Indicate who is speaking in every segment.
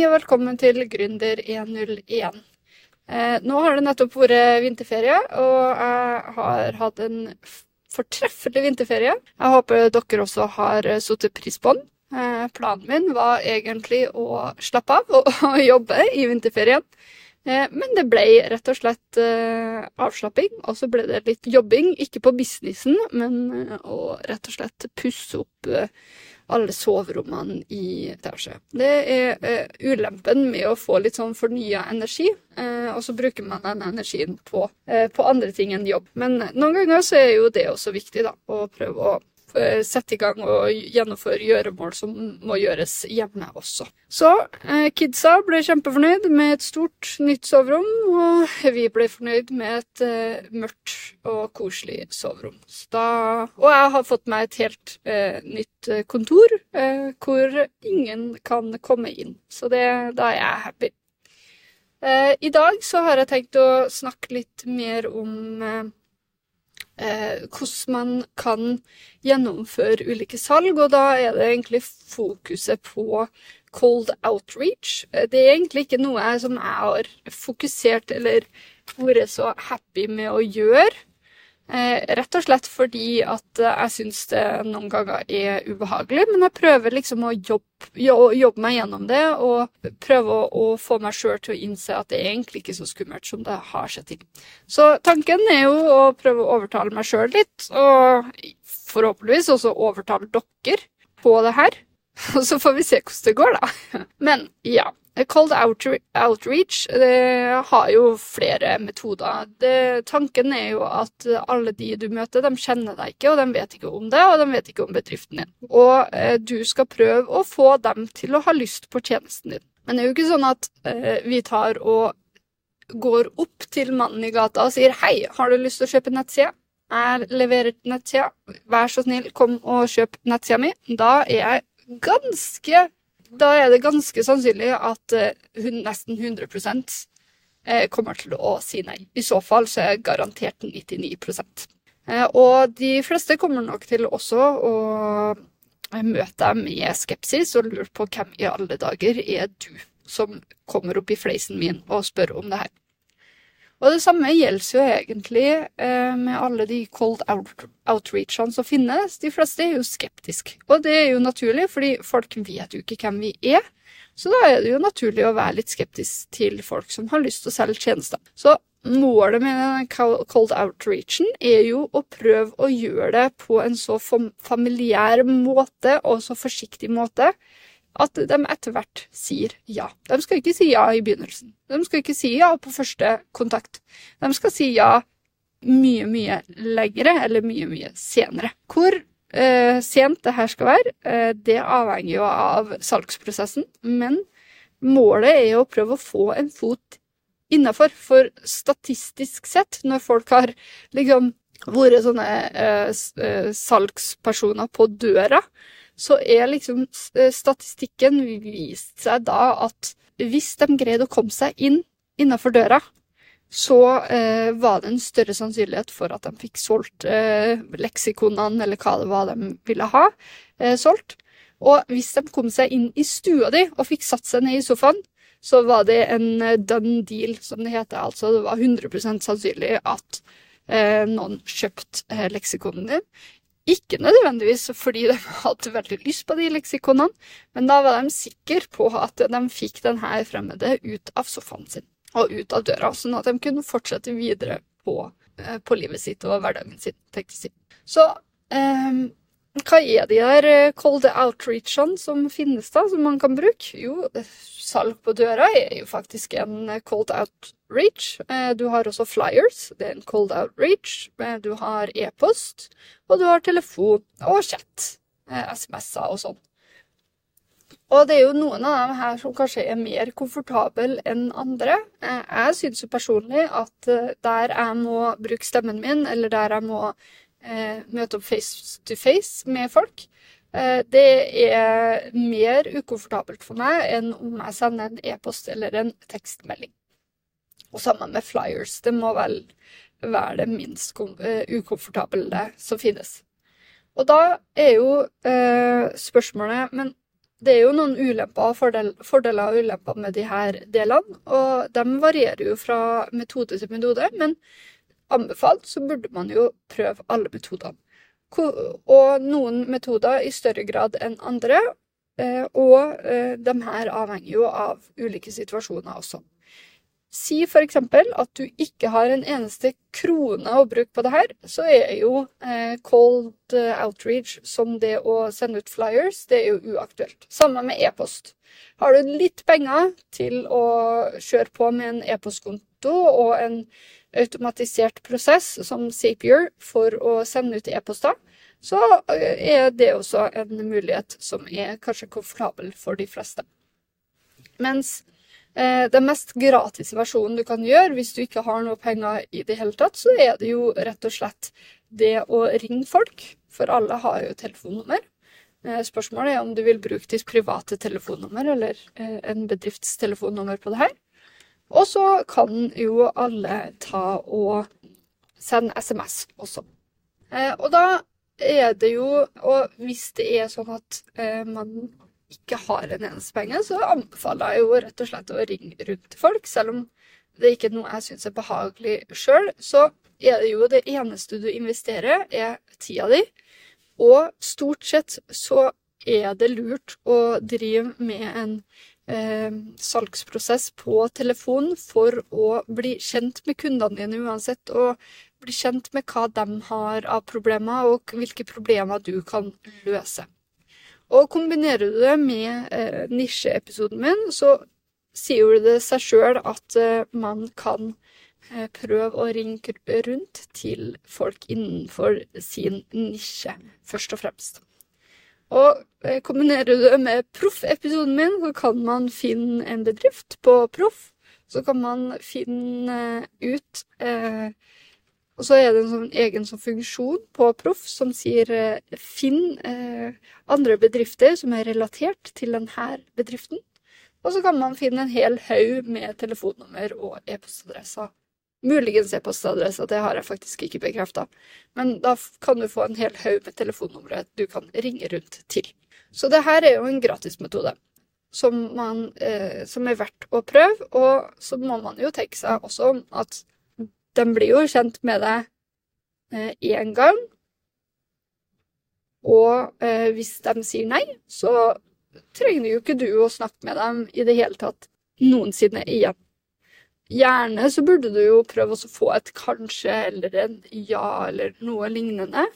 Speaker 1: Og velkommen til Gründer 101. Eh, nå har det nettopp vært vinterferie, og jeg har hatt en fortreffelig vinterferie. Jeg håper dere også har satt pris på den. Eh, planen min var egentlig å slappe av og, jobbe i vinterferien. Eh, men det ble rett og slett avslapping, og så ble det litt jobbing. Ikke på businessen, men å rett og slett pusse opp alle soverommene i etasje. Det er eh, ulempen med å få litt sånn fornya energi, eh, og så bruker man den energien på, eh, på andre ting enn jobb. Men noen ganger så er jo det også viktig, da, å prøve å eh, sette i gang og gjennomføre gjøremål som må gjøres hjemme også. Så eh, kidsa ble kjempefornøyd med et stort, nytt soverom, og vi ble fornøyd med et eh, mørkt og koselig soverom. Da, og jeg har fått meg et helt eh, nytt eh, kontor eh, hvor ingen kan komme inn. Så det, da er jeg happy. Eh, I dag så har jeg tenkt å snakke litt mer om eh, hvordan man kan gjennomføre ulike salg, og da er det egentlig fokuset på cold outreach. Eh, Det er egentlig ikke noe som jeg har fokusert eller vært så happy med å gjøre. Eh, rett og slett fordi at eh, jeg syns det noen ganger er ubehagelig, men jeg prøver liksom å jobbe, jobbe meg gjennom det, og prøve å, å få meg sjøl til å innse at det er egentlig ikke så skummelt som det har sett til. Så tanken er jo å prøve å overtale meg sjøl litt, og forhåpentligvis også overtale dere på det her. Og så får vi se hvordan det går, da. Men ja. Cold outreach har jo flere metoder. Det, tanken er jo at alle de du møter, de kjenner deg ikke, og de vet ikke om det, og de vet ikke om bedriften din. Og eh, du skal prøve å få dem til å ha lyst på tjenesten din. Men det er jo ikke sånn at eh, vi tar og går opp til mannen i gata og sier hei, har du lyst til å kjøpe nettside? Jeg leverer nettsida. Vær så snill, kom og kjøp nettsida mi. Da er jeg ganske Da er det ganske sannsynlig at eh, hun nesten 100 eh, kommer til å si nei. I så fall så er det garantert 99 eh, Og de fleste kommer nok til også å møte deg med skepsis og lure på hvem i alle dager er du som kommer opp i fleisen min og spør om det her. Og det samme gjelder jo egentlig eh, med alle de cold out outreachene som finnes. De fleste er jo skeptiske. Og det er jo naturlig, fordi folk vet jo ikke hvem vi er. Så da er det jo naturlig å være litt skeptisk til folk som har lyst til å selge tjenester. Så målet med cold outreachen er jo å prøve å gjøre det på en så familiær måte og så forsiktig måte at de etter hvert sier ja. De skal ikke si ja i begynnelsen. De skal ikke si ja på første kontakt. De skal si ja mye, mye lengre, eller mye, mye senere. Hvor eh, sent det her skal være, eh, det avhenger jo av salgsprosessen, men målet er jo å prøve å få en fot innafor. For statistisk sett, når folk har liksom vært sånne eh, eh, salgspersoner på døra, så er liksom eh, statistikken vist seg da at hvis de greide å komme seg inn innafor døra, så eh, var det en større sannsynlighet for at de fikk solgt eh, leksikonene, eller hva det var de ville ha, eh, solgt. Og hvis de kom seg inn i stua di og fikk satt seg ned i sofaen, så var det en eh, done deal, som det heter. Altså det var 100 sannsynlig at eh, noen kjøpte leksikonen din. Ikke nødvendigvis fordi de hadde veldig lyst på de leksikonene, men da var de sikre på at de fikk denne fremmede ut av sofaen sin og ut av døra, sånn at de kunne fortsette videre på, eh, på livet sitt og hverdagen sin. Så eh, hva er de der eh, cold outreachene som finnes da, som man kan bruke? Jo, salg på døra er jo faktisk en eh, cold outreach. Eh, Du har også flyers, det er en cold outreach. Du har e-post, og du har telefon og chat. SMS-er og sånn. Og det er jo noen av dem her som kanskje er mer komfortable enn andre. Jeg syns jo personlig at der jeg må bruke stemmen min, eller der jeg må møte opp face to face med folk, eh, det er mer ukomfortabelt for meg enn om jeg sender en e-post eller en tekstmelding. Og sammen med flyers. Det må vel være det minst eh, ukomfortable som finnes. Og da er jo eh, spørsmålet Men det er jo noen ulemper, fordel, fordeler og ulemper med de her delene, og de varierer jo fra metode til metode, men anbefalt så burde man jo prøve alle metodene. Og noen metoder i større grad enn andre, eh, og eh, de her avhenger jo av ulike situasjoner også. Si eksempel at du ikke har en eneste krone å bruke på det her, så er jo eh, cold outreach som det å sende ut flyers, det er jo uaktuelt. Samme med e-post. Har du litt penger til å kjøre på med en e-postkonto og en automatisert prosess som Zapier for å sende ut e-poster, så er det også en mulighet som er kanskje komfortabel for de fleste. Mens Eh, den mest gratis versjonen du kan gjøre hvis du ikke har noe penger i det hele tatt, så er det jo rett og slett det å ringe folk. For alle har jo telefonnummer. Eh, spørsmålet er om du vil bruke ditt private telefonnummer eller en bedrifts telefonnummer på det her. Og så kan jo alle ta og sende SMS også. Og da er det jo Og hvis det er sånn at man ikke har en eneste penge, så anbefaler jeg jo rett og slett å ringe rundt til folk. Selv om det ikke er noe jeg syns er behagelig sjøl, så er det jo det eneste du investerer, er tida di. Og stort sett så er det lurt å drive med en eh, salgsprosess på telefon for å bli kjent med kundene dine uansett, og bli kjent med hva de har av problemer, og hvilke problemer du kan løse. Og kombinerer du det med eh, nisjeepisoden min, så sier jo det seg sjøl at eh, man kan eh, prøve å ringe rundt til folk innenfor sin nisje, først og fremst. Og eh, kombinerer du det med proff-episoden min, så kan man finne en bedrift på proff. Så kan man finne ut eh, og så er det en sånn egen sånn funksjon på Proff som sier eh, finn eh, andre bedrifter som er relatert til denne bedriften. Og så kan man finne en hel haug med telefonnummer og e-postadresser. Muligens e-postadresse, det har jeg faktisk ikke bekrefta. Men da kan du få en hel haug med telefonnumre du kan ringe rundt til. Så det her er jo en gratismetode som, man, eh, som er verdt å prøve. Og så må man jo tenke seg også om at de blir jo kjent med deg én eh, gang. Og eh, hvis de sier nei, så trenger jo ikke du å snakke med dem i det hele tatt noensinne igjen. Gjerne så burde du jo prøve å få et kanskje eller en ja eller noe lignende.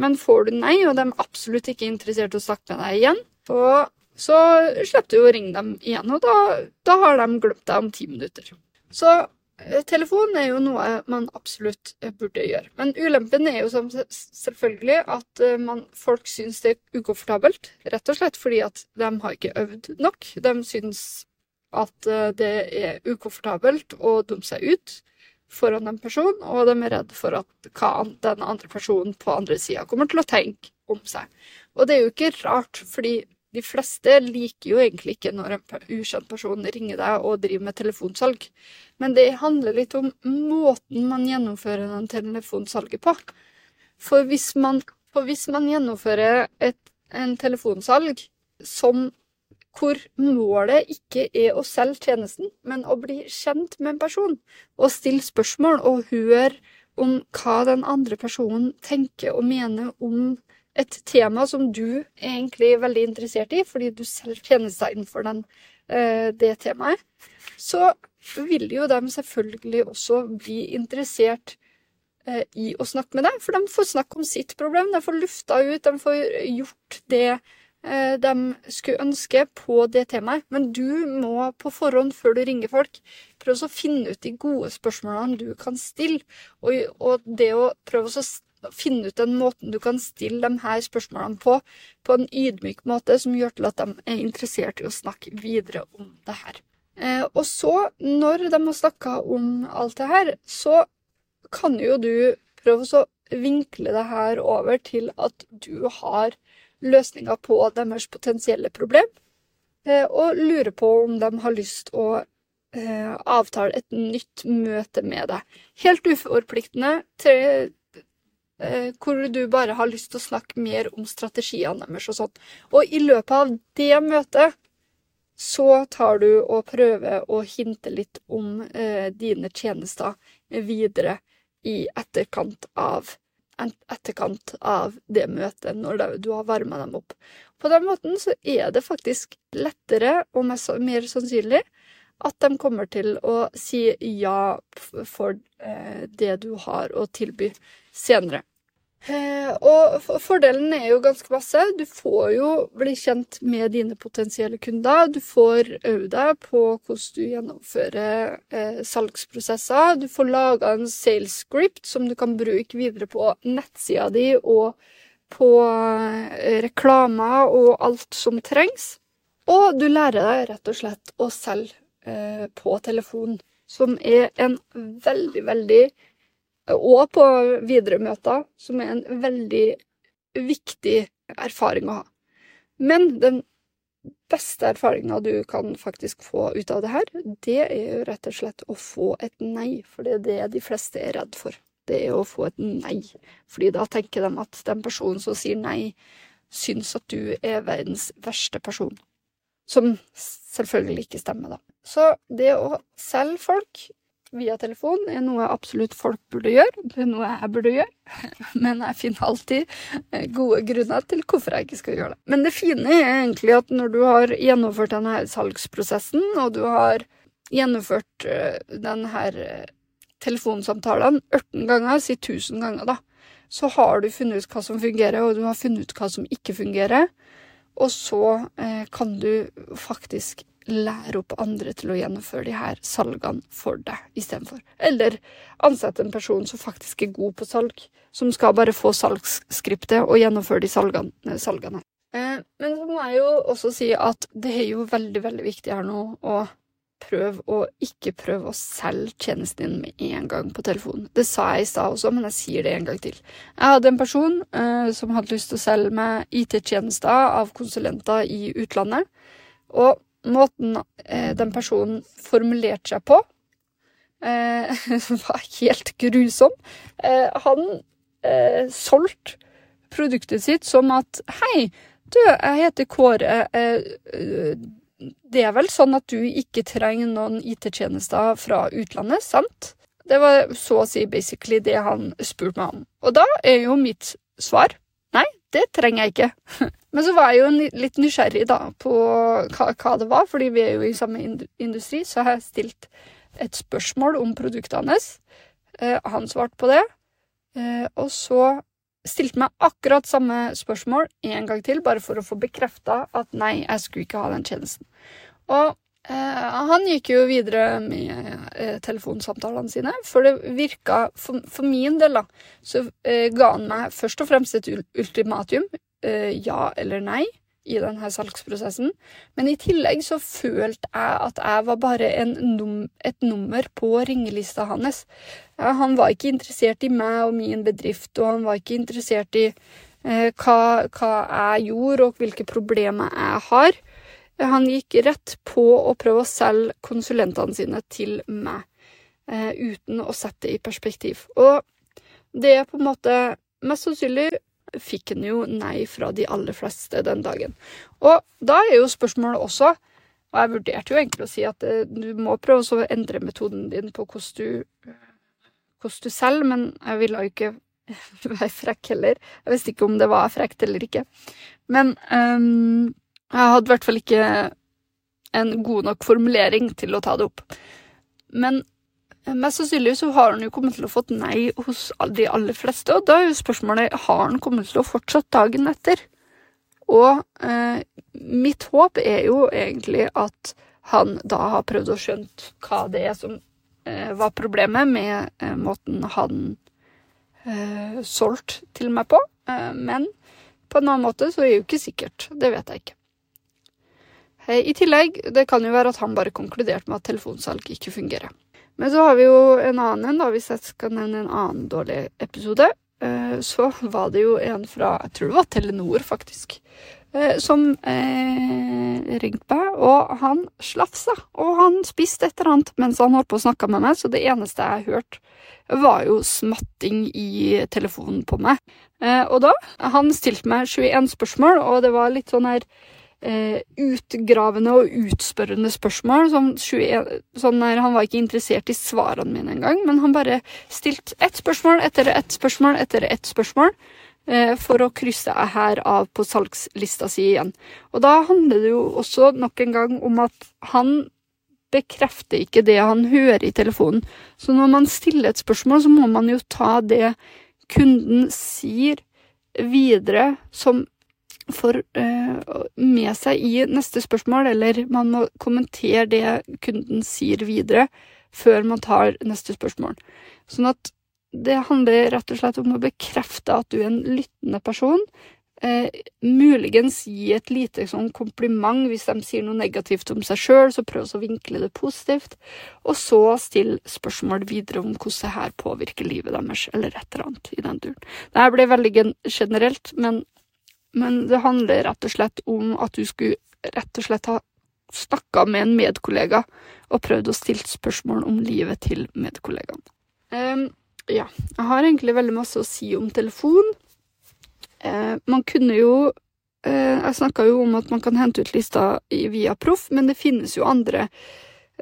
Speaker 1: Men får du nei, og de er absolutt ikke interessert i å snakke med deg igjen, så, så slipper du å ringe dem igjen, og da, da har de glemt deg om ti minutter. Så Eh, telefon er jo noe man absolutt eh, burde gjøre. Men ulempen er jo selvfølgelig at eh, man, folk syns det er ukomfortabelt. Rett og slett fordi at de har ikke øvd nok. De syns at det er ukomfortabelt å dumme seg ut foran en person, og de er redd for at hva den andre personen på andre sida kommer til å tenke om seg. Og det er jo ikke rart, fordi de fleste liker jo egentlig ikke når en ukjent person ringer deg og driver med telefonsalg. Men det handler litt om måten man gjennomfører den telefonsalget på. For hvis man, for hvis man gjennomfører et, en telefonsalg som hvor målet ikke er å selge tjenesten, men å bli kjent med en person, og stille spørsmål og høre om hva den andre personen tenker og mener om et tema som du egentlig er veldig interessert i, fordi du selger tjenester innenfor den, uh, det temaet, så vil jo de selvfølgelig også bli interessert uh, i å snakke med deg. For de får snakke om sitt problem, de får lufta ut, de får gjort det de skulle ønske på det temaet. Men du må på forhånd, før du ringer folk, prøve å finne ut de gode spørsmålene du kan stille. Og det å prøve å finne ut den måten du kan stille de her spørsmålene på, på en ydmyk måte som gjør til at de er interessert i å snakke videre om det her. Eh, og så, når de har snakka om alt det her, så kan jo du prøve å vinkle det her over til at du har løsninger på deres potensielle problem, eh, og lurer på om de har lyst å eh, avtale et nytt møte med deg. Helt uforpliktende. Tre, eh, hvor du bare har lyst til å snakke mer om strategiene deres og sånn. Og i løpet av det møtet så tar du og prøver å hinte litt om eh, dine tjenester videre i etterkant av, etterkant av det møtet, når du har varma dem opp. På den måten så er det faktisk lettere og mer sannsynlig at de kommer til å si ja for eh, det du har å tilby senere. Eh, og fordelen er jo ganske masse. Du får jo bli kjent med dine potensielle kunder. Du får øve deg på hvordan du gjennomfører eh, salgsprosesser. Du får laga en sales script som du kan bruke videre på nettsida di og på eh, reklamer og alt som trengs. Og du lærer deg rett og slett å selge på telefon, som er en veldig, veldig og på videre møter, som er en veldig viktig erfaring å ha. Men den beste erfaringa du kan faktisk få ut av det her, det er jo rett og slett å få et nei, for det er det de fleste er redd for. Det er å få et nei, fordi da tenker de at den personen som sier nei, syns at du er verdens verste person. Som selvfølgelig ikke stemmer, da. Så det å selge folk via telefon er noe absolutt folk burde gjøre. Det er noe jeg burde gjøre. Men jeg finner alltid eh, gode grunner til hvorfor jeg ikke skal gjøre det. Men det fine er egentlig at når du har gjennomført denne salgsprosessen, og du har gjennomført eh, denne telefonsamtalen 18 ganger, si 1000 ganger, da, så har du funnet ut hva som fungerer, og du har funnet ut hva som ikke fungerer. Og så eh, kan du faktisk lære opp andre til å gjennomføre de her salgene for deg istedenfor. Eller ansette en person som faktisk er god på salg, som skal bare få salgsskriptet og gjennomføre de salgene. Eh, salgene. Eh, men så må jeg jo også si at det er jo veldig, veldig viktig her nå å prøve å ikke prøve å selge tjenesten din med en gang på telefonen. Det sa jeg i stad også, men jeg sier det en gang til. Jeg hadde en person eh, som hadde lyst til å selge meg IT-tjenester av konsulenter i utlandet. Og måten eh, den personen formulerte seg på, eh, var helt grusom. Eh, han solgte produktet sitt som at Hei, du, jeg heter Kåre. Det er vel sånn at du ikke trenger noen IT-tjenester fra utlandet, sant? Det var så å si basically det han spurte meg om. Og da er jo mitt svar nei, det trenger jeg ikke. Men så var jeg jo litt nysgjerrig da på hva, det var, fordi vi er jo i samme industri, så har jeg stilt et spørsmål om produktet hans. Eh, han svarte på det. Eh, og så stilte meg akkurat samme spørsmål en gang til, bare for å få bekrefta at nei, jeg skulle ikke ha den tjenesten. Og eh, han gikk jo videre med telefonsamtalene sine, for det virka For, for min del, da, så ga han meg først og fremst et ultimatum, ja eller nei i denne salgsprosessen. Men i tillegg så følte jeg at jeg var bare num et nummer på ringelista hans. Ja, han var ikke interessert i meg og min bedrift, og han var ikke interessert i eh, hva, hva, jeg gjorde, og hvilke problemer jeg har. Han gikk rett på å prøve å selge konsulentene sine til meg, eh, uten å sette det i perspektiv. Og det er på en måte mest sannsynlig fikk han jo nei fra de aller fleste den dagen. Og da er jo spørsmålet også, og jeg vurderte jo egentlig å si at eh, du må prøve å endre metoden din på hvordan du, hvordan du selv, men jeg ville jo ikke være frekk heller. Jeg visste ikke om det var frekt eller ikke. Men um, jeg hadde i hvert fall ikke en god nok formulering til å ta det opp. Men Mest sannsynlig så har han jo kommet til å fått nei hos de aller fleste, og da er jo spørsmålet har han kommet til å fortsatt dagen etter. Og eh, mitt håp er jo egentlig at han da har prøvd å skjønt hva det er som eh, var problemet med eh, måten han eh, solgte til meg på, eh, men på en annen måte så er det jo ikke sikkert. Det vet jeg ikke. I tillegg, det kan jo være at han bare konkluderte med at telefonsalg ikke fungerer. Men så har vi jo en annen en, da, hvis jeg skal nevne en annen dårlig episode. Eh, så var det jo en fra Jeg tror det var Telenor, faktisk. eh, som eh, ringte meg, og han slafsa. Og han spiste et eller annet mens han holdt på å snakke med meg, så det eneste jeg hørte, var jo smatting i telefonen på meg. Og da Han stilte meg 21 spørsmål, og det var litt sånn her eh, utgravende og utspørrende spørsmål. Sånn 21, sånn der, han var ikke interessert i svarene mine engang, men han bare stilte ett spørsmål etter ett spørsmål etter ett spørsmål eh, for å krysse her av på salgslista si igjen. Og da handler det jo også nok en gang om at han bekrefter ikke det han hører i telefonen. Så når man stiller et spørsmål, så må man jo ta det kunden sier videre som for, uh, med seg i neste spørsmål, eller man må kommentere det kunden sier videre, før man tar neste spørsmål. Sånn at det handler rett og slett om å bekrefte at du er en lyttende person, eh, muligens gi et lite sånn kompliment hvis de sier noe negativt om seg sjøl, så prøv å vinkle det positivt, og så still spørsmål videre om hvordan det her påvirker livet deres, eller et eller annet i den duren. Det her ble veldig generelt, men, men det handler rett og slett om at du skulle rett og slett ha snakka med en medkollega og prøvd å stille spørsmål om livet til medkollegaen. Um, ja, jeg har egentlig veldig masse å si om telefon. Uh, man kunne jo uh, Jeg snakka jo om at man kan hente ut lista via Proff, men det finnes jo andre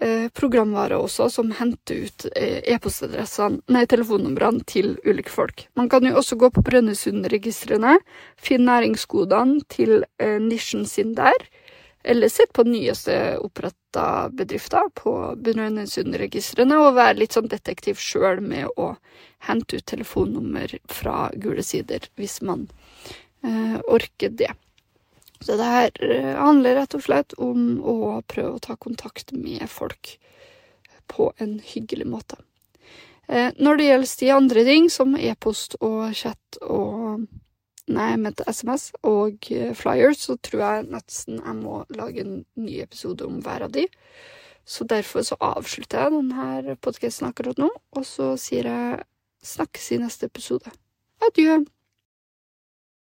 Speaker 1: eh, programvarer også som henter ut eh, e-postadressene, nei, telefonnumrene til ulike folk. Man kan jo også gå på Brønnøysundregistrene, finne næringskodene til eh, nisjen sin der, eller sitte på nyeste oppretta bedrifter på Brønnøysundregistrene og være litt sånn detektiv sjøl med å hente ut telefonnummer fra gule sider, hvis man eh, orker det. Så det her eh, handler rett og slett om å prøve å ta kontakt med folk på en hyggelig måte. Eh, når det gjelder de andre ting, som e-post og chat og Nei, jeg mente SMS og eh, flyers, så tror jeg nesten jeg må lage en ny episode om hver av de. Så derfor så avslutter jeg denne podkasten akkurat nå, og så sier jeg snakkes i neste episode. Adjø.